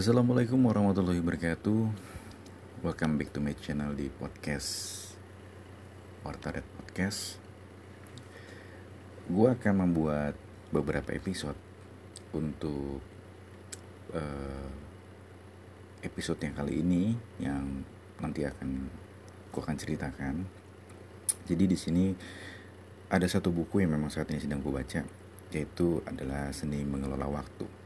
Assalamualaikum warahmatullahi wabarakatuh. Welcome back to my channel di podcast Wartaret Podcast. Gue akan membuat beberapa episode Untuk uh, episode yang kali ini Yang nanti akan gue akan ceritakan. Jadi di sini ada satu buku yang memang saat ini sedang gue baca Yaitu adalah Seni Mengelola Waktu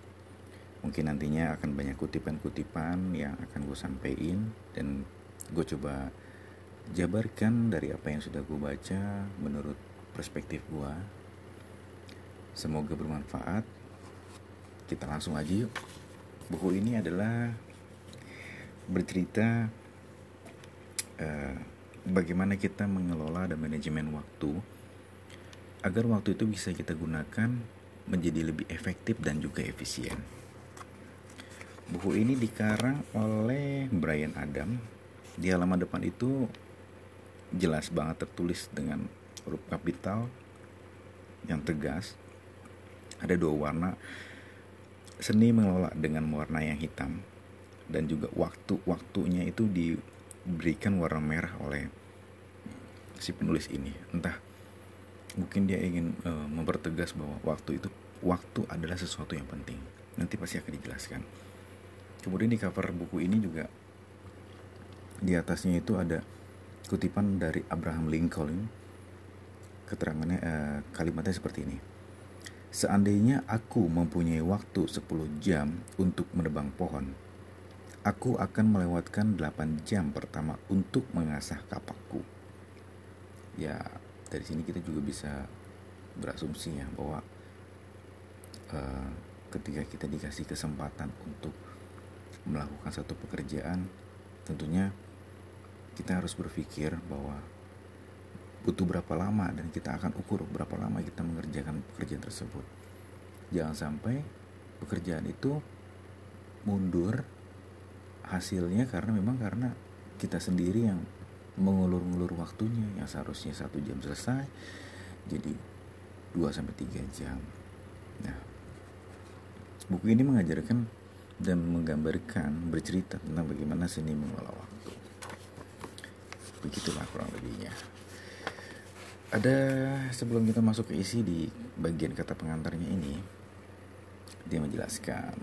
mungkin nantinya akan banyak kutipan-kutipan yang akan gue sampaikan dan gue coba jabarkan dari apa yang sudah gue baca menurut perspektif gue semoga bermanfaat. Kita langsung aja yuk. Buku ini adalah bercerita uh, bagaimana kita mengelola dan manajemen waktu agar waktu itu bisa kita gunakan menjadi lebih efektif dan juga efisien. Buku ini dikarang oleh Brian Adam. Di halaman depan itu jelas banget tertulis dengan huruf kapital yang tegas. Ada dua warna. Seni mengelola dengan warna yang hitam dan juga waktu-waktunya itu diberikan warna merah oleh si penulis ini. Entah mungkin dia ingin uh, mempertegas bahwa waktu itu waktu adalah sesuatu yang penting. Nanti pasti akan dijelaskan kemudian di cover buku ini juga di atasnya itu ada kutipan dari Abraham Lincoln keterangannya eh, kalimatnya seperti ini Seandainya aku mempunyai waktu 10 jam untuk menebang pohon, aku akan melewatkan 8 jam pertama untuk mengasah kapakku. Ya, dari sini kita juga bisa berasumsi ya bahwa uh, ketika kita dikasih kesempatan untuk melakukan satu pekerjaan tentunya kita harus berpikir bahwa butuh berapa lama dan kita akan ukur berapa lama kita mengerjakan pekerjaan tersebut jangan sampai pekerjaan itu mundur hasilnya karena memang karena kita sendiri yang mengulur-ngulur waktunya yang seharusnya satu jam selesai jadi 2 sampai tiga jam. Nah, buku ini mengajarkan dan menggambarkan bercerita tentang bagaimana seni mengelola waktu. Begitulah kurang lebihnya. Ada sebelum kita masuk ke isi di bagian kata pengantarnya ini dia menjelaskan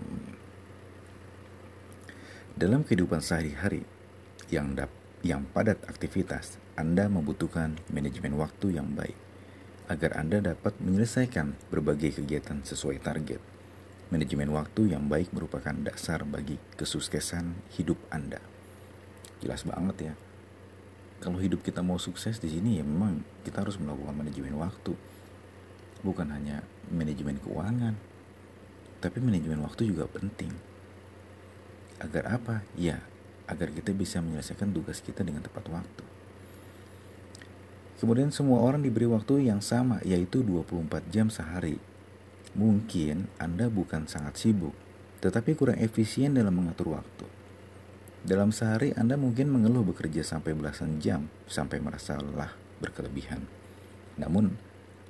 dalam kehidupan sehari-hari yang dap yang padat aktivitas Anda membutuhkan manajemen waktu yang baik agar Anda dapat menyelesaikan berbagai kegiatan sesuai target Manajemen waktu yang baik merupakan dasar bagi kesuksesan hidup Anda. Jelas banget ya. Kalau hidup kita mau sukses di sini ya memang kita harus melakukan manajemen waktu. Bukan hanya manajemen keuangan, tapi manajemen waktu juga penting. Agar apa? Ya, agar kita bisa menyelesaikan tugas kita dengan tepat waktu. Kemudian semua orang diberi waktu yang sama yaitu 24 jam sehari Mungkin Anda bukan sangat sibuk, tetapi kurang efisien dalam mengatur waktu. Dalam sehari Anda mungkin mengeluh bekerja sampai belasan jam sampai merasa lelah berkelebihan. Namun,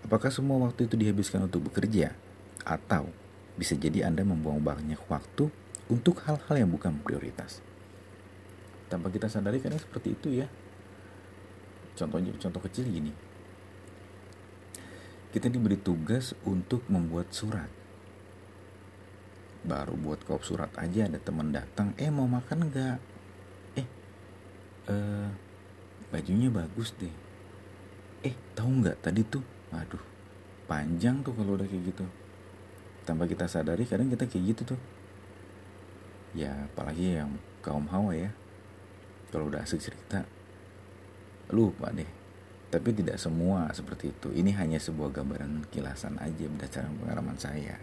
apakah semua waktu itu dihabiskan untuk bekerja? Atau bisa jadi Anda membuang banyak waktu untuk hal-hal yang bukan prioritas. Tanpa kita sadari kadang seperti itu ya. Contohnya contoh kecil gini kita diberi tugas untuk membuat surat. Baru buat kop surat aja ada teman datang eh mau makan nggak? Eh uh, bajunya bagus deh. Eh tahu nggak tadi tuh? Aduh panjang tuh kalau udah kayak gitu. Tanpa kita sadari kadang kita kayak gitu tuh. Ya apalagi yang kaum hawa ya. Kalau udah asik cerita lupa deh tapi tidak semua seperti itu. Ini hanya sebuah gambaran kilasan aja berdasarkan pengalaman saya.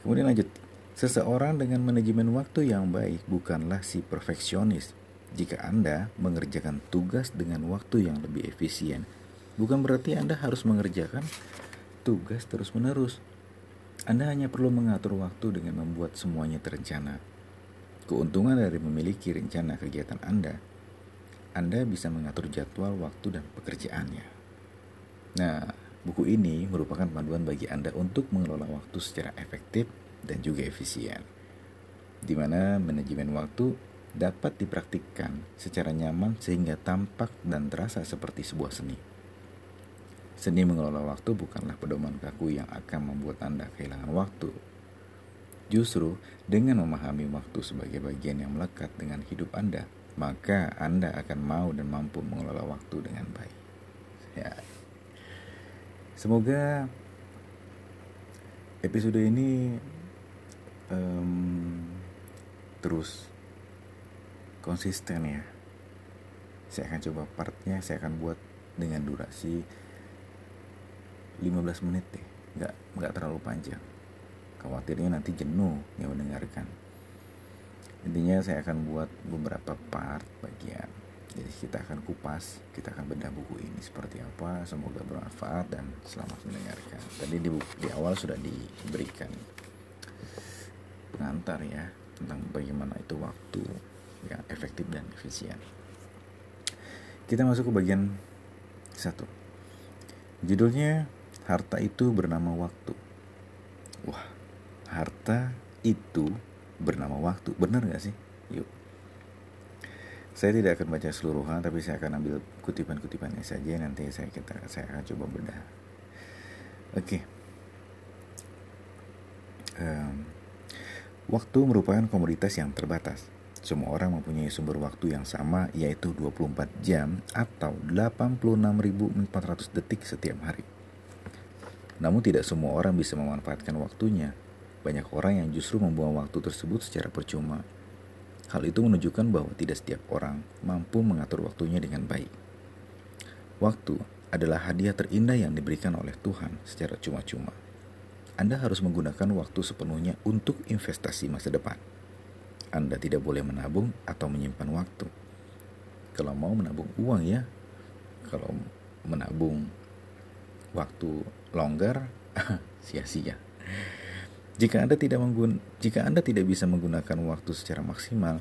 Kemudian lanjut. Seseorang dengan manajemen waktu yang baik bukanlah si perfeksionis. Jika Anda mengerjakan tugas dengan waktu yang lebih efisien, bukan berarti Anda harus mengerjakan tugas terus-menerus. Anda hanya perlu mengatur waktu dengan membuat semuanya terencana. Keuntungan dari memiliki rencana kegiatan Anda anda bisa mengatur jadwal, waktu, dan pekerjaannya. Nah, buku ini merupakan panduan bagi Anda untuk mengelola waktu secara efektif dan juga efisien. di mana manajemen waktu dapat dipraktikkan secara nyaman sehingga tampak dan terasa seperti sebuah seni. Seni mengelola waktu bukanlah pedoman kaku yang akan membuat Anda kehilangan waktu. Justru dengan memahami waktu sebagai bagian yang melekat dengan hidup Anda, maka Anda akan mau dan mampu mengelola waktu dengan baik. Ya. Semoga episode ini um, terus konsisten ya. Saya akan coba partnya, saya akan buat dengan durasi 15 menit deh nggak nggak terlalu panjang khawatirnya nanti jenuh yang mendengarkan intinya saya akan buat beberapa part bagian. Jadi kita akan kupas kita akan bedah buku ini seperti apa semoga bermanfaat dan selamat mendengarkan. Tadi di, di awal sudah diberikan pengantar ya tentang bagaimana itu waktu yang efektif dan efisien. Kita masuk ke bagian satu. Judulnya harta itu bernama waktu. Wah, harta itu bernama waktu. Benar gak sih? Yuk. Saya tidak akan baca seluruhan, tapi saya akan ambil kutipan-kutipannya saja. Nanti saya kita saya akan coba bedah. Oke. Okay. Um, waktu merupakan komoditas yang terbatas. Semua orang mempunyai sumber waktu yang sama yaitu 24 jam atau 86.400 detik setiap hari. Namun tidak semua orang bisa memanfaatkan waktunya. Banyak orang yang justru membuang waktu tersebut secara percuma. Hal itu menunjukkan bahwa tidak setiap orang mampu mengatur waktunya dengan baik. Waktu adalah hadiah terindah yang diberikan oleh Tuhan secara cuma-cuma. Anda harus menggunakan waktu sepenuhnya untuk investasi masa depan. Anda tidak boleh menabung atau menyimpan waktu. Kalau mau menabung uang ya, kalau menabung waktu longgar sia-sia. Jika Anda tidak menggun jika Anda tidak bisa menggunakan waktu secara maksimal,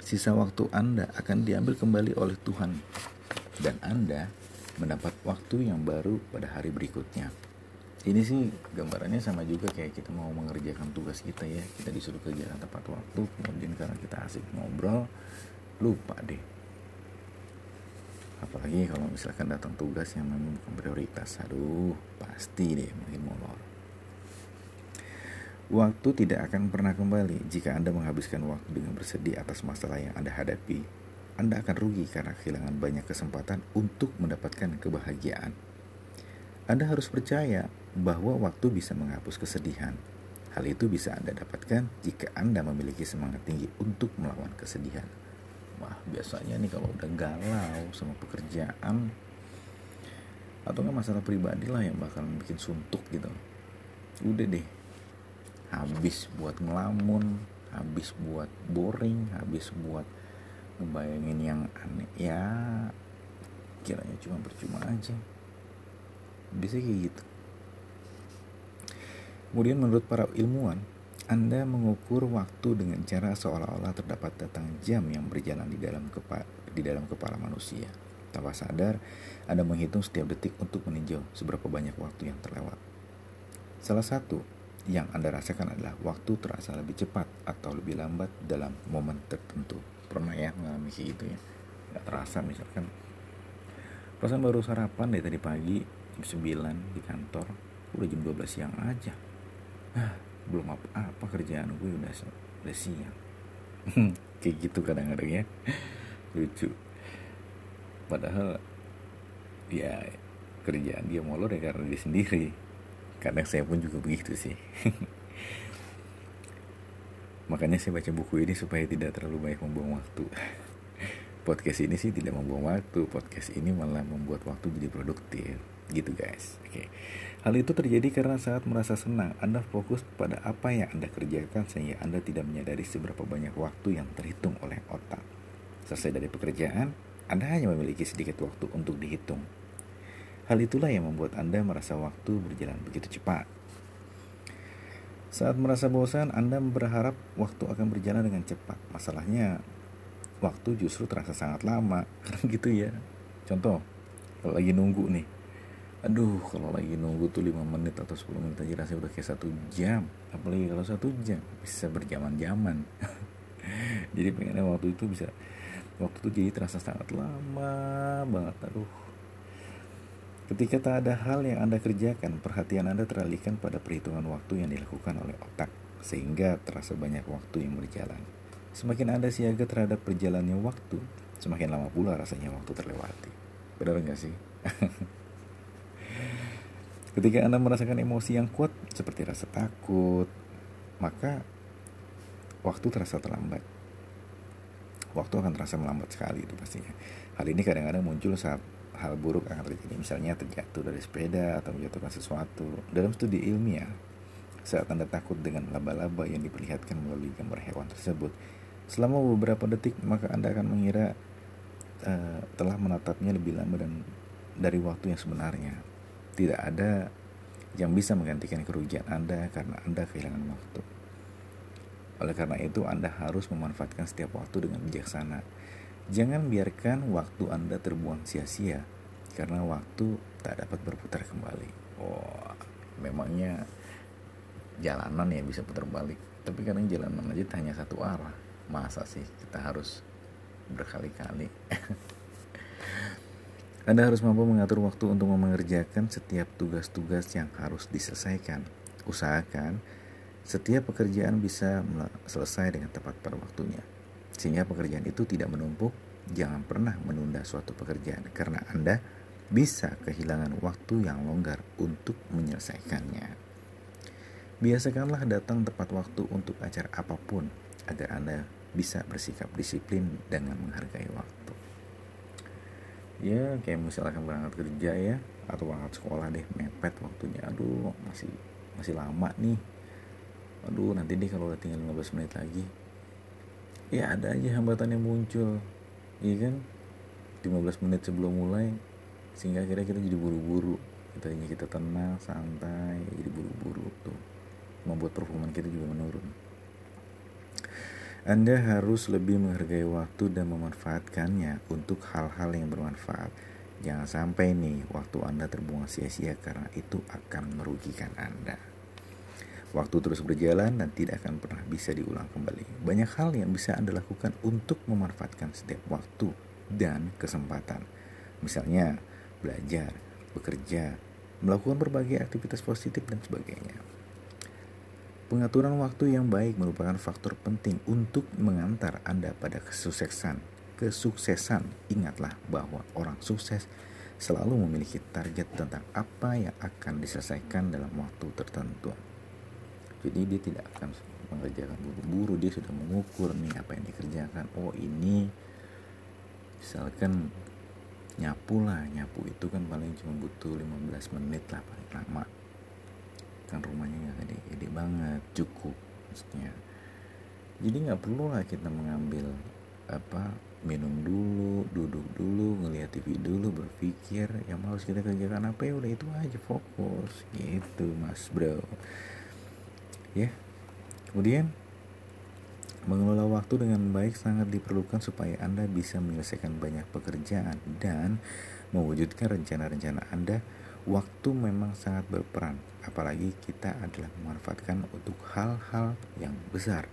sisa waktu Anda akan diambil kembali oleh Tuhan dan Anda mendapat waktu yang baru pada hari berikutnya. Ini sih gambarannya sama juga kayak kita mau mengerjakan tugas kita ya. Kita disuruh kerjakan tepat waktu, kemudian karena kita asik ngobrol, lupa deh apalagi kalau misalkan datang tugas yang memang prioritas aduh pasti deh makin molor waktu tidak akan pernah kembali jika anda menghabiskan waktu dengan bersedih atas masalah yang anda hadapi. Anda akan rugi karena kehilangan banyak kesempatan untuk mendapatkan kebahagiaan. Anda harus percaya bahwa waktu bisa menghapus kesedihan. Hal itu bisa Anda dapatkan jika Anda memiliki semangat tinggi untuk melawan kesedihan. Wah biasanya nih kalau udah galau sama pekerjaan atau nggak masalah pribadi lah yang bakal bikin suntuk gitu. Udah deh habis buat ngelamun habis buat boring habis buat ngebayangin yang aneh ya kiranya cuma percuma aja bisa kayak gitu kemudian menurut para ilmuwan anda mengukur waktu dengan cara seolah-olah terdapat datang jam yang berjalan di dalam kepala, di dalam kepala manusia. Tanpa sadar, Anda menghitung setiap detik untuk meninjau seberapa banyak waktu yang terlewat. Salah satu yang Anda rasakan adalah waktu terasa lebih cepat atau lebih lambat dalam momen tertentu. Pernah ya mengalami kayak gitu ya? Gak terasa misalkan. Perasaan baru sarapan dari tadi pagi jam 9 di kantor, udah jam 12 siang aja. Ah, belum apa apa kerjaan gue udah udah siang kayak gitu kadang-kadang ya lucu padahal ya kerjaan dia molor ya karena dia sendiri kadang saya pun juga begitu sih. Makanya saya baca buku ini supaya tidak terlalu banyak membuang waktu. Podcast ini sih tidak membuang waktu. Podcast ini malah membuat waktu jadi produktif. Gitu guys. Oke. Hal itu terjadi karena saat merasa senang anda fokus pada apa yang anda kerjakan sehingga anda tidak menyadari seberapa banyak waktu yang terhitung oleh otak. Selesai dari pekerjaan anda hanya memiliki sedikit waktu untuk dihitung hal itulah yang membuat anda merasa waktu berjalan begitu cepat saat merasa bosan, Anda berharap waktu akan berjalan dengan cepat. Masalahnya, waktu justru terasa sangat lama. Karena gitu ya. Contoh, kalau lagi nunggu nih, aduh kalau lagi nunggu tuh 5 menit atau 10 menit aja rasanya udah kayak satu jam apalagi kalau satu jam bisa berjaman-jaman jadi pengennya waktu itu bisa waktu itu jadi terasa sangat lama banget aduh Ketika tak ada hal yang Anda kerjakan, perhatian Anda teralihkan pada perhitungan waktu yang dilakukan oleh otak, sehingga terasa banyak waktu yang berjalan. Semakin Anda siaga terhadap perjalannya waktu, semakin lama pula rasanya waktu terlewati. Benar nggak sih? Ketika Anda merasakan emosi yang kuat, seperti rasa takut, maka waktu terasa terlambat. Waktu akan terasa melambat sekali itu pastinya. Hal ini kadang-kadang muncul saat hal buruk akan terjadi. Misalnya terjatuh dari sepeda atau menjatuhkan sesuatu. Dalam studi ilmiah saat anda takut dengan laba-laba yang diperlihatkan melalui gambar hewan tersebut. Selama beberapa detik maka anda akan mengira uh, telah menatapnya lebih lama dan dari waktu yang sebenarnya. Tidak ada yang bisa menggantikan kerugian anda karena anda kehilangan waktu. Oleh karena itu anda harus memanfaatkan setiap waktu dengan bijaksana Jangan biarkan waktu Anda terbuang sia-sia karena waktu tak dapat berputar kembali. Wah, memangnya jalanan ya bisa putar balik. Tapi kadang jalanan aja hanya satu arah. Masa sih kita harus berkali-kali? Anda harus mampu mengatur waktu untuk mengerjakan setiap tugas-tugas yang harus diselesaikan. Usahakan setiap pekerjaan bisa selesai dengan tepat pada waktunya sehingga pekerjaan itu tidak menumpuk. Jangan pernah menunda suatu pekerjaan karena Anda bisa kehilangan waktu yang longgar untuk menyelesaikannya. Biasakanlah datang tepat waktu untuk acara apa pun agar Anda bisa bersikap disiplin dengan menghargai waktu. Ya, kayak misalkan berangkat kerja ya atau berangkat sekolah deh mepet waktunya. Aduh, masih masih lama nih. Aduh, nanti deh kalau udah tinggal 15 menit lagi ya ada aja hambatan yang muncul. Iya kan? 15 menit sebelum mulai sehingga akhirnya kita jadi buru-buru. Kita hanya kita tenang santai jadi buru-buru tuh. Membuat performa kita juga menurun. Anda harus lebih menghargai waktu dan memanfaatkannya untuk hal-hal yang bermanfaat. Jangan sampai nih waktu Anda terbuang sia-sia karena itu akan merugikan Anda. Waktu terus berjalan dan tidak akan pernah bisa diulang kembali. Banyak hal yang bisa Anda lakukan untuk memanfaatkan setiap waktu dan kesempatan. Misalnya, belajar, bekerja, melakukan berbagai aktivitas positif dan sebagainya. Pengaturan waktu yang baik merupakan faktor penting untuk mengantar Anda pada kesuksesan. Kesuksesan, ingatlah bahwa orang sukses selalu memiliki target tentang apa yang akan diselesaikan dalam waktu tertentu jadi dia tidak akan mengerjakan buru-buru dia sudah mengukur nih apa yang dikerjakan. Oh ini misalkan nyapu lah. Nyapu itu kan paling cuma butuh 15 menit lah paling lama. Kan rumahnya nggak gede gede banget cukup maksudnya. Jadi nggak perlu lah kita mengambil apa minum dulu duduk dulu ngeliat TV dulu berpikir. Yang harus kita kerjakan apa ya? Udah itu aja fokus. Gitu mas bro ya. Kemudian mengelola waktu dengan baik sangat diperlukan supaya anda bisa menyelesaikan banyak pekerjaan dan mewujudkan rencana-rencana anda. Waktu memang sangat berperan apalagi kita adalah memanfaatkan untuk hal-hal yang besar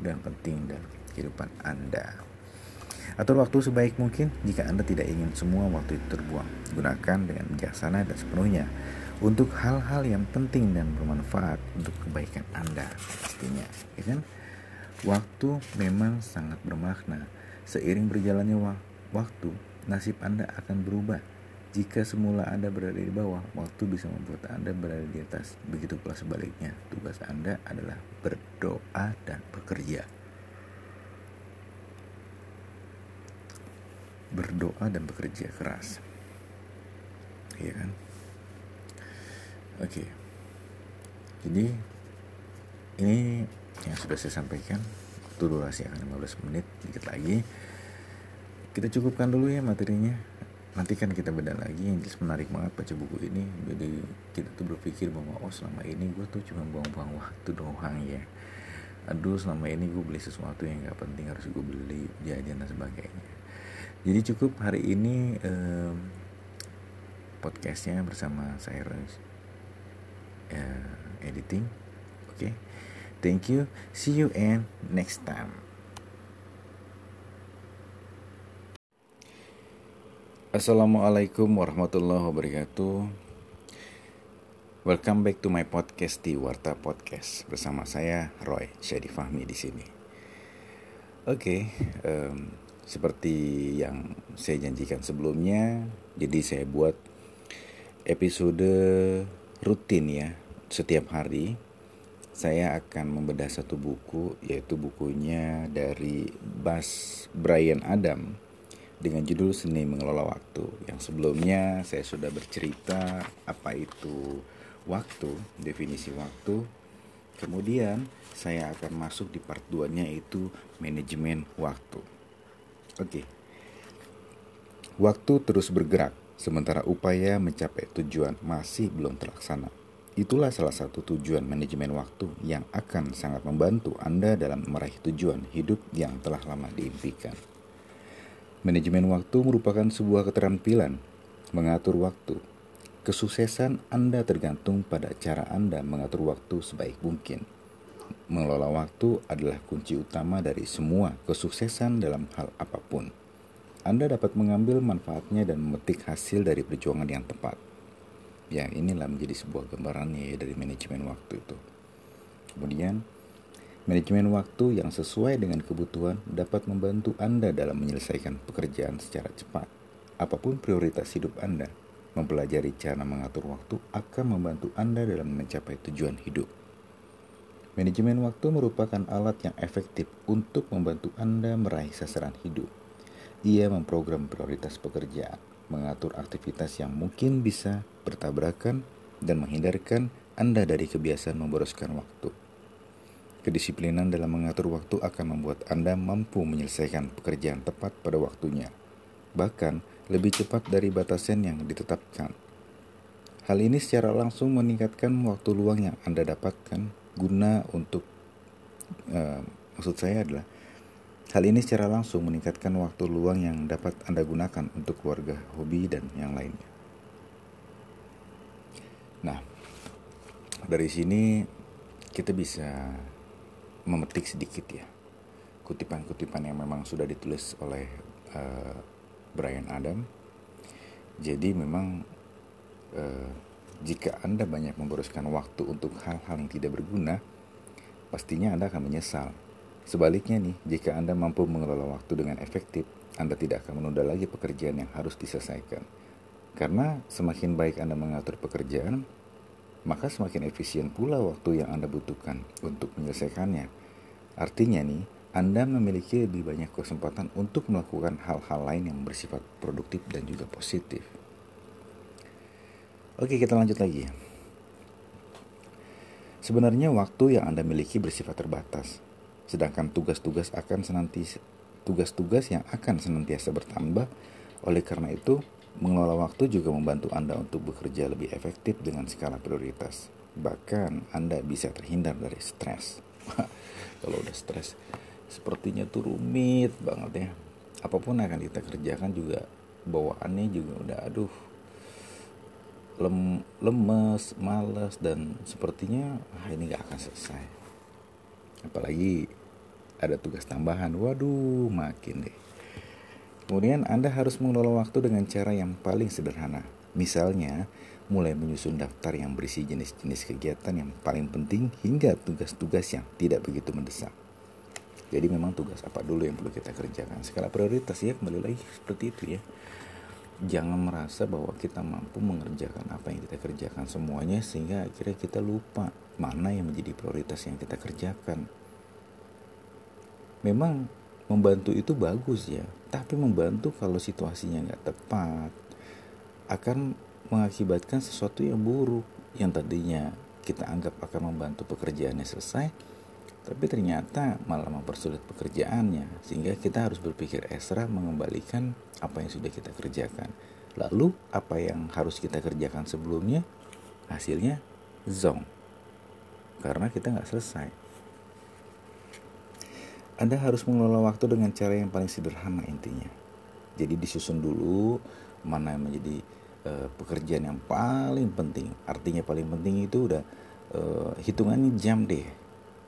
dan penting dalam kehidupan anda. Atur waktu sebaik mungkin jika Anda tidak ingin semua waktu itu terbuang. Gunakan dengan bijaksana dan sepenuhnya untuk hal-hal yang penting dan bermanfaat untuk kebaikan Anda pastinya ya kan? Waktu memang sangat bermakna. Seiring berjalannya waktu nasib Anda akan berubah. Jika semula Anda berada di bawah waktu bisa membuat Anda berada di atas. Begitu pula sebaliknya tugas Anda adalah berdoa dan bekerja. Berdoa dan bekerja keras. Iya kan Oke. Okay. Jadi ini yang sudah saya sampaikan. Waktu durasi akan 15 menit dikit lagi. Kita cukupkan dulu ya materinya. Nanti kan kita beda lagi yang jelas menarik banget baca buku ini. Jadi kita tuh berpikir bahwa oh selama ini gue tuh cuma buang-buang waktu doang ya. Aduh selama ini gue beli sesuatu yang gak penting harus gue beli jajan dan sebagainya. Jadi cukup hari ini um, podcastnya bersama saya uh, editing. Okay. Thank you. See you and next time. Assalamualaikum warahmatullahi wabarakatuh. Welcome back to my podcast di Warta Podcast. Bersama saya Roy Syadi Fahmi di sini. Oke, okay, um, seperti yang saya janjikan sebelumnya, jadi saya buat episode rutin ya setiap hari. Saya akan membedah satu buku, yaitu bukunya dari Bas Brian Adam dengan judul Seni Mengelola Waktu. Yang sebelumnya saya sudah bercerita apa itu waktu, definisi waktu. Kemudian saya akan masuk di part 2-nya yaitu manajemen waktu. Oke. Waktu terus bergerak sementara upaya mencapai tujuan masih belum terlaksana. Itulah salah satu tujuan manajemen waktu yang akan sangat membantu Anda dalam meraih tujuan hidup yang telah lama diimpikan. Manajemen waktu merupakan sebuah keterampilan mengatur waktu. Kesuksesan Anda tergantung pada cara Anda mengatur waktu sebaik mungkin. Mengelola waktu adalah kunci utama dari semua kesuksesan dalam hal apa pun. Anda dapat mengambil manfaatnya dan memetik hasil dari perjuangan yang tepat. Ya, inilah menjadi sebuah gambarannya ya dari manajemen waktu itu. Kemudian, Manajemen waktu yang sesuai dengan kebutuhan dapat membantu Anda dalam menyelesaikan pekerjaan secara cepat. Apa pun prioritas hidup Anda, mempelajari cara mengatur waktu akan membantu Anda dalam mencapai tujuan hidup. Manajemen waktu merupakan alat yang efektif untuk membantu Anda meraih sasaran hidup. Ia memprogram prioritas pekerjaan, mengatur aktivitas yang mungkin bisa bertabrakan, dan menghindarkan Anda dari kebiasaan memboroskan waktu. Kedisiplinan dalam mengatur waktu akan membuat Anda mampu menyelesaikan pekerjaan tepat pada waktunya, bahkan lebih cepat dari batasan yang ditetapkan. Hal ini secara langsung meningkatkan waktu luang yang Anda dapatkan guna untuk uh, maksud saya adalah hal ini secara langsung meningkatkan waktu luang yang dapat Anda gunakan untuk keluarga, hobi dan yang lainnya. Nah, dari sini kita bisa memetik sedikit ya kutipan-kutipan yang memang sudah ditulis oleh uh, Brian Adam. Jadi memang uh, jika Anda banyak memboroskan waktu untuk hal-hal yang tidak berguna, pastinya Anda akan menyesal. Sebaliknya nih, jika Anda mampu mengelola waktu dengan efektif, Anda tidak akan menunda lagi pekerjaan yang harus diselesaikan. Karena semakin baik Anda mengatur pekerjaan, maka semakin efisien pula waktu yang Anda butuhkan untuk menyelesaikannya. Artinya nih, Anda memiliki lebih banyak kesempatan untuk melakukan hal-hal lain yang bersifat produktif dan juga positif. Oke, kita lanjut lagi. Sebenarnya waktu yang Anda miliki bersifat terbatas, sedangkan tugas-tugas akan senantiasa tugas-tugas yang akan senantiasa bertambah. Oleh karena itu, Mengelola waktu juga membantu Anda untuk bekerja lebih efektif dengan skala prioritas. Bahkan Anda bisa terhindar dari stres. Kalau udah stres, sepertinya tuh rumit banget ya. Apa pun akan kita kerjakan juga bawaannya juga udah aduh lem, lemes, males dan sepertinya ah, ini gak akan selesai. Apalagi ada tugas tambahan, waduh makin deh. Kemudian Anda harus mengelola waktu dengan cara yang paling sederhana. Misalnya, mulai menyusun daftar yang berisi jenis-jenis kegiatan yang paling penting hingga tugas-tugas yang tidak begitu mendesak. Jadi memang tugas apa dulu yang perlu kita kerjakan. Skala prioritas ya kembali lagi seperti itu ya. Jangan merasa bahwa kita mampu mengerjakan apa yang kita kerjakan semuanya sehingga akhirnya kita lupa mana yang menjadi prioritas yang kita kerjakan. Memang membantu itu bagus ya tapi membantu kalau situasinya nggak tepat akan mengakibatkan sesuatu yang buruk yang tadinya kita anggap akan membantu pekerjaannya selesai tapi ternyata malah mempersulit pekerjaannya. Sehingga kita harus berpikir ekstra mengembalikan apa yang sudah kita kerjakan. Lalu apa yang harus kita kerjakan sebelumnya? Hasilnya zong karena kita nggak selesai anda harus mengelola waktu dengan cara yang paling sederhana intinya. Jadi disusun dulu mana yang menjadi uh, pekerjaan yang paling penting. Artinya paling penting itu udah uh, hitungannya jam deh.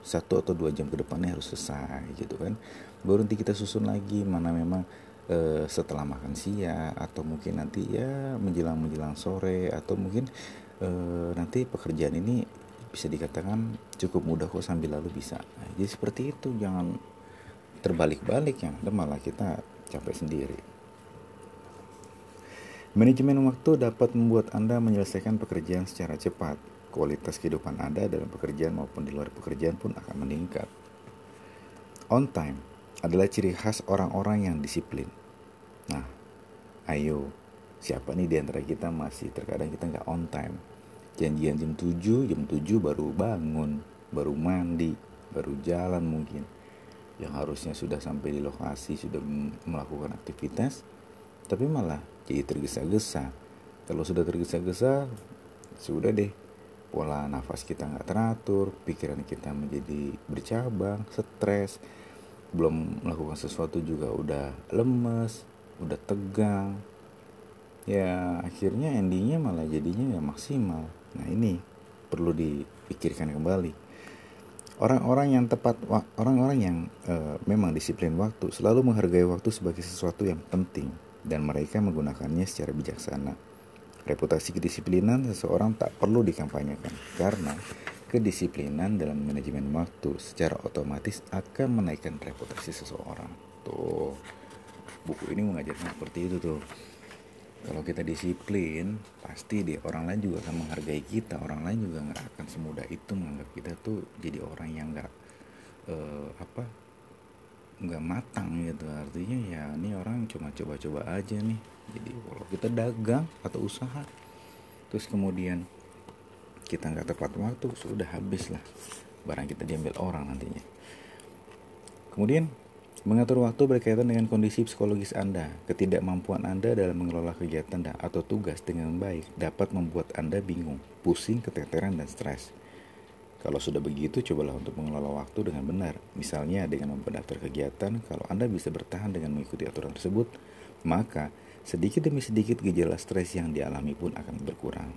Satu atau dua jam ke depannya harus selesai gitu kan. Baru nanti kita susun lagi mana memang uh, setelah makan siang atau mungkin nanti ya menjelang menjelang sore atau mungkin uh, nanti pekerjaan ini bisa dikatakan cukup mudah kok sambil lalu bisa nah, jadi seperti itu jangan terbalik-balik ya dan malah kita capek sendiri. Manajemen waktu dapat membuat anda menyelesaikan pekerjaan secara cepat. Kualitas kehidupan anda dalam pekerjaan maupun di luar pekerjaan pun akan meningkat. On time adalah ciri khas orang-orang yang disiplin. Nah ayo siapa nih di antara kita masih terkadang kita nggak on time? Janjian jam 7 jam 7 baru bangun baru mandi baru jalan mungkin yang harusnya sudah sampai di lokasi sudah melakukan aktivitas tapi malah jadi tergesa-gesa. Kalau sudah tergesa-gesa sudah deh pola nafas kita nggak teratur pikiran kita menjadi bercabang stres belum melakukan sesuatu juga udah lemes udah tegang. Ya akhirnya endingnya malah jadinya nggak maksimal. Nah ini perlu dipikirkan kembali. Orang-orang yang tepat, orang-orang yang e, memang disiplin waktu selalu menghargai waktu sebagai sesuatu yang penting dan mereka menggunakannya secara bijaksana. Reputasi kedisiplinan seseorang tak perlu dikampanyekan karena kedisiplinan dalam manajemen waktu secara otomatis akan menaikkan reputasi seseorang. Tuh, buku ini mengajarkan seperti itu tuh kalau kita disiplin pasti deh orang lain juga akan menghargai kita. Orang lain juga nggak akan semudah itu menganggap kita tuh jadi orang yang nggak uh, apa nggak matang gitu. Artinya ya ini orang cuma coba-coba aja nih. Jadi kalau kita dagang atau usaha terus kemudian kita nggak tepat waktu sudah habis lah. Barang kita diambil orang nantinya. Kemudian Mengatur waktu berkaitan dengan kondisi psikologis Anda. Ketidakmampuan Anda dalam mengelola kegiatan atau tugas dengan baik dapat membuat Anda bingung, pusing, keteteran, dan stres. Kalau sudah begitu, cobalah untuk mengelola waktu dengan benar. Misalnya dengan mendaftar kegiatan, kalau Anda bisa bertahan dengan mengikuti aturan tersebut, maka sedikit demi sedikit gejala stres yang dialami pun akan berkurang.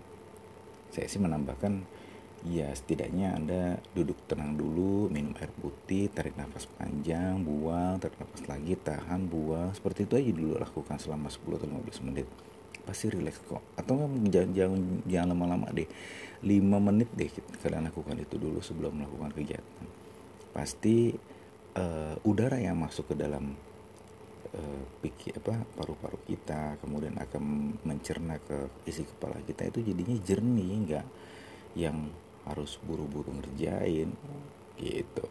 Saya sih menambahkan ya setidaknya Anda duduk tenang dulu, minum air putih, tarik nafas panjang, buang, tarik nafas lagi, tahan, buang. Seperti itu aja dulu lakukan selama 10 atau 15 menit. Pasti rileks kok. Atau jangan, jangan, jangan lama-lama deh. 5 menit deh kalian lakukan itu dulu sebelum melakukan kegiatan. Pasti uh, udara yang masuk ke dalam uh, pikir apa paru-paru kita kemudian akan mencerna ke isi kepala kita itu jadinya jernih enggak yang harus buru-buru ngerjain gitu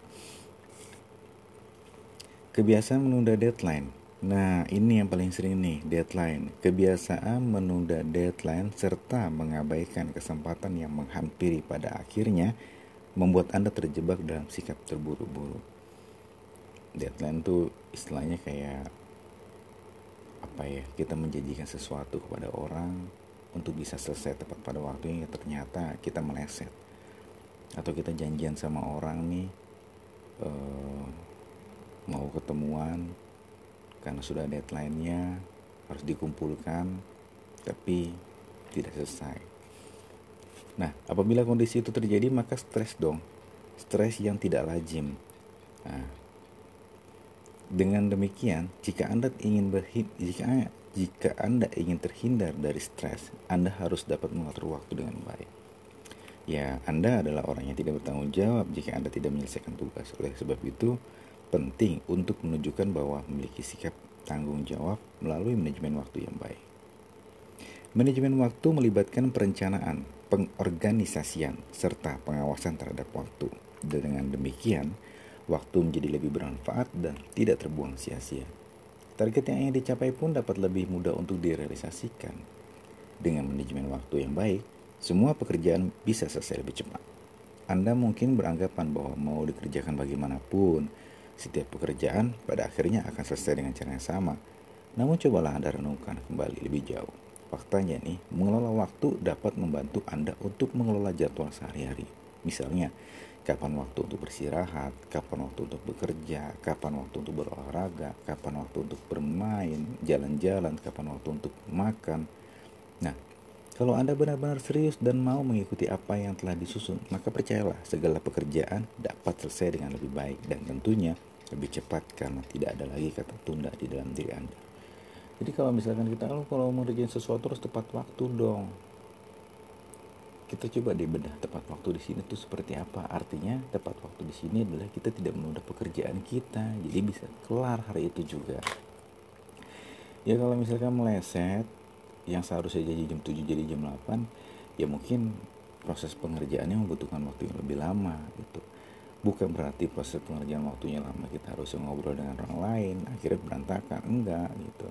kebiasaan menunda deadline Nah, ini yang paling sering nih, deadline. Kebiasaan menunda deadline serta mengabaikan kesempatan yang menghampiri pada akhirnya membuat Anda terjebak dalam sikap terburu-buru. Deadline tuh istilahnya kayak apa ya? Kita menjanjikan sesuatu kepada orang untuk bisa selesai tepat pada waktunya ternyata kita meleset atau kita janjian sama orang nih uh, mau ketemuan karena sudah deadline-nya harus dikumpulkan tapi tidak selesai. Nah, apabila kondisi itu terjadi maka stres dong. Stres yang tidak lazim. Nah, dengan demikian, jika Anda ingin berhid, jika jika Anda ingin terhindar dari stres, Anda harus dapat mengatur waktu dengan baik. Ya, Anda adalah orang yang tidak bertanggung jawab jika Anda tidak menyelesaikan tugas. Oleh sebab itu, penting untuk menunjukkan bahwa memiliki sikap tanggung jawab melalui manajemen waktu yang baik. Manajemen waktu melibatkan perencanaan, pengorganisasian, serta pengawasan terhadap waktu. Dengan demikian, waktu menjadi lebih bermanfaat dan tidak terbuang sia-sia. Target yang ingin dicapai pun dapat lebih mudah untuk direalisasikan. Dengan manajemen waktu yang baik, semua pekerjaan bisa selesai lebih cepat. Anda mungkin beranggapan bahwa mau dikerjakan bagaimanapun, setiap pekerjaan pada akhirnya akan selesai dengan cara yang sama. Namun cobalah Anda renungkan kembali lebih jauh. Faktanya nih, mengelola waktu dapat membantu Anda untuk mengelola jadwal sehari-hari. Misalnya, kapan waktu untuk beristirahat, kapan waktu untuk bekerja, kapan waktu untuk berolahraga, kapan waktu untuk bermain, jalan-jalan, kapan waktu untuk makan. Kalau Anda benar-benar serius dan mau mengikuti apa yang telah disusun, maka percayalah segala pekerjaan dapat selesai dengan lebih baik dan tentunya lebih cepat karena tidak ada lagi kata tunda di dalam diri Anda. jadi kalau misalkan kita oh, kalau mau ngerjain sesuatu harus tepat waktu dong. Kita coba deh bedah tepat waktu di sini tuh seperti apa. Artinya tepat waktu di sini adalah kita tidak menunda pekerjaan kita. Jadi bisa kelar hari itu juga. Ya kalau misalkan meleset yang seharusnya jadi jam 7 jadi jam 8 ya mungkin proses pengerjaannya membutuhkan waktu yang lebih lama gitu. Bukan berarti proses pengerjaan waktunya lama kita harus ngobrol dengan orang lain akhirnya berantakan. Enggak gitu.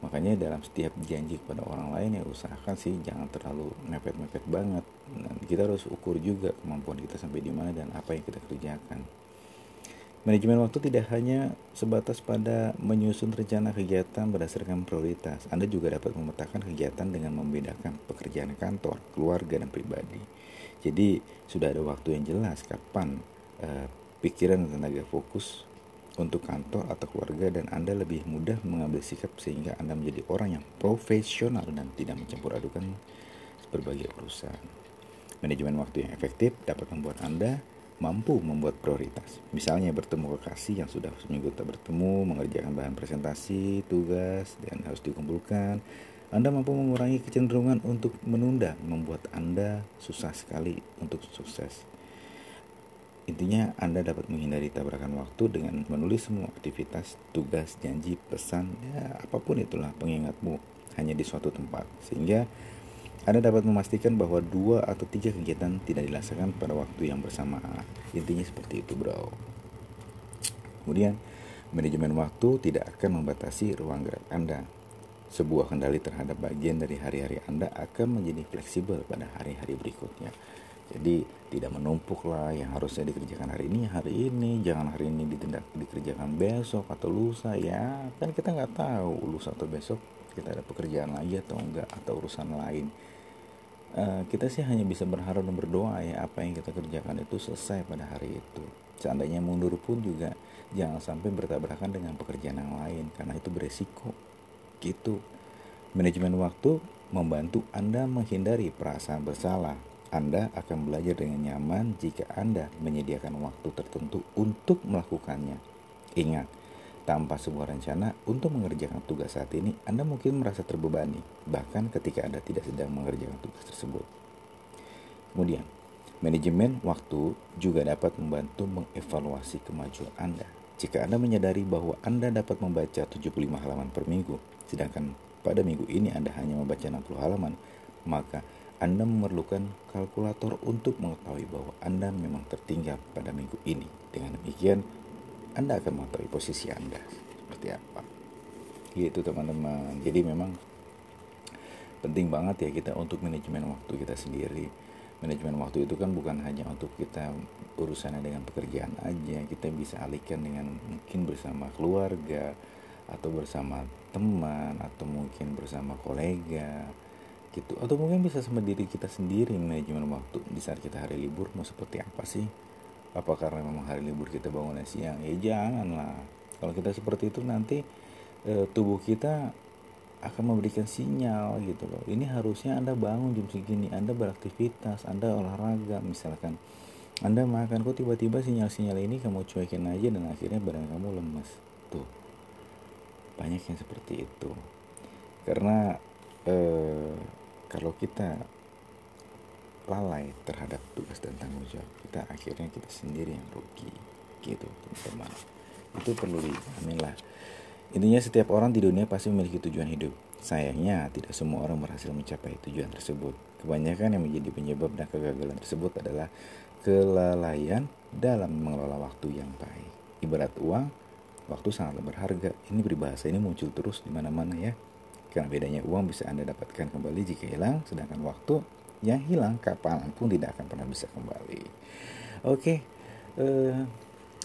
Makanya dalam setiap janji kepada orang lain ya usahakan sih jangan terlalu mepet-mepet banget. Dan kita harus ukur juga kemampuan kita sampai di mana dan apa yang kita kerjakan Manajemen waktu tidak hanya sebatas pada menyusun rencana kegiatan berdasarkan prioritas. Anda juga dapat memetakan kegiatan dengan membedakan pekerjaan kantor, keluarga, dan pribadi. Jadi sudah ada waktu yang jelas kapan uh, pikiran dan tenaga fokus untuk kantor atau keluarga dan Anda lebih mudah mengambil sikap sehingga Anda menjadi orang yang profesional dan tidak mencampur adukan berbagai urusan. Manajemen waktu yang efektif dapat membuat Anda mampu membuat prioritas. Misalnya bertemu kekasih yang sudah seminggu tak bertemu, mengerjakan bahan presentasi, tugas, dan harus dikumpulkan. Anda mampu mengurangi kecenderungan untuk menunda, membuat Anda susah sekali untuk sukses. Intinya, Anda dapat menghindari tabrakan waktu dengan menulis semua aktivitas, tugas, janji, pesan, ya apa pun itulah pengingatmu hanya di suatu tempat. Sehingga anda dapat memastikan bahwa dua atau tiga kegiatan tidak dilaksanakan pada waktu yang bersamaan. Intinya seperti itu, bro. Kemudian, manajemen waktu tidak akan membatasi ruang gerak Anda. Sebuah kendali terhadap bagian dari hari-hari Anda akan menjadi fleksibel pada hari-hari berikutnya. Jadi tidak menumpuk lah yang harusnya dikerjakan hari ini hari ini jangan hari ini ditindak dikerjakan besok atau lusa ya kan kita nggak tahu lusa atau besok kita ada pekerjaan lagi atau enggak atau urusan lain uh, kita sih hanya bisa berharap dan berdoa ya apa yang kita kerjakan itu selesai pada hari itu. Seandainya mundur pun juga jangan sampai bertabrakan dengan pekerjaan yang lain karena itu beresiko. Gitu. Manajemen waktu membantu Anda menghindari perasaan bersalah. Anda akan belajar dengan nyaman jika Anda menyediakan waktu tertentu untuk melakukannya. Ingat, tanpa sebuah rencana untuk mengerjakan tugas saat ini, Anda mungkin merasa terbebani, bahkan ketika Anda tidak sedang mengerjakan tugas tersebut. Kemudian, manajemen waktu juga dapat membantu mengevaluasi kemajuan Anda. Jika Anda menyadari bahwa Anda dapat membaca 75 halaman per minggu, sedangkan pada minggu ini Anda hanya membaca 60 halaman, maka anda memerlukan kalkulator untuk mengetahui bahwa Anda memang tertinggal pada minggu ini. Dengan demikian, anda akan mengetahui posisi Anda seperti apa. Gitu teman-teman. Jadi memang penting banget ya kita untuk manajemen waktu kita sendiri. Manajemen waktu itu kan bukan hanya untuk kita urusannya dengan pekerjaan aja, kita bisa alihkan dengan mungkin bersama keluarga atau bersama teman atau mungkin bersama kolega gitu atau mungkin bisa sama diri kita sendiri manajemen waktu di saat kita hari libur mau seperti apa sih apa karena memang hari libur kita bangunnya siang? Ya janganlah. Kalau kita seperti itu nanti e, tubuh kita akan memberikan sinyal gitu loh. Ini harusnya anda bangun jam segini anda beraktivitas anda olahraga misalkan. Anda makan kok tiba-tiba sinyal-sinyal ini kamu cuekin aja dan akhirnya badan kamu lemes. Tuh. Banyak yang seperti itu. Karena e, kalau kita lalai terhadap tugas dan tanggung jawab kita akhirnya kita sendiri yang rugi gitu teman-teman. Itu perlu dipahami lah. Intinya setiap orang di dunia pasti memiliki tujuan hidup. Sayangnya tidak semua orang berhasil mencapai tujuan tersebut. Kebanyakan yang menjadi penyebab dan kegagalan tersebut adalah kelalaian dalam mengelola waktu yang baik. Ibarat uang waktu sangatlah berharga. Ini peribahasa ini muncul terus di mana-mana ya. Karena bedanya uang bisa anda dapatkan kembali jika hilang sedangkan waktu yang hilang kapan pun tidak akan pernah bisa kembali. Oke, okay, uh, eh,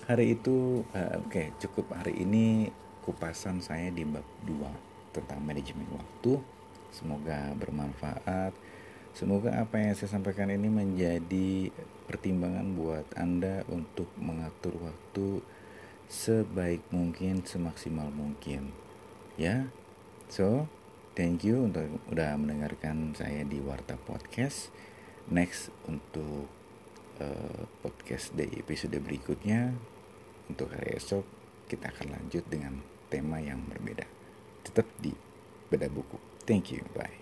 hari itu uh, oke okay, cukup hari ini kupasan saya di bab 2 tentang manajemen waktu. Semoga bermanfaat. Semoga apa yang saya sampaikan ini menjadi pertimbangan buat Anda untuk mengatur waktu sebaik mungkin, semaksimal mungkin. Ya. So, Thank you untuk udah mendengarkan saya di Warta Podcast. Next untuk uh, podcast di episode berikutnya untuk hari esok kita akan lanjut dengan tema yang berbeda. Tetap di sepeda buku. Thank you. Bye.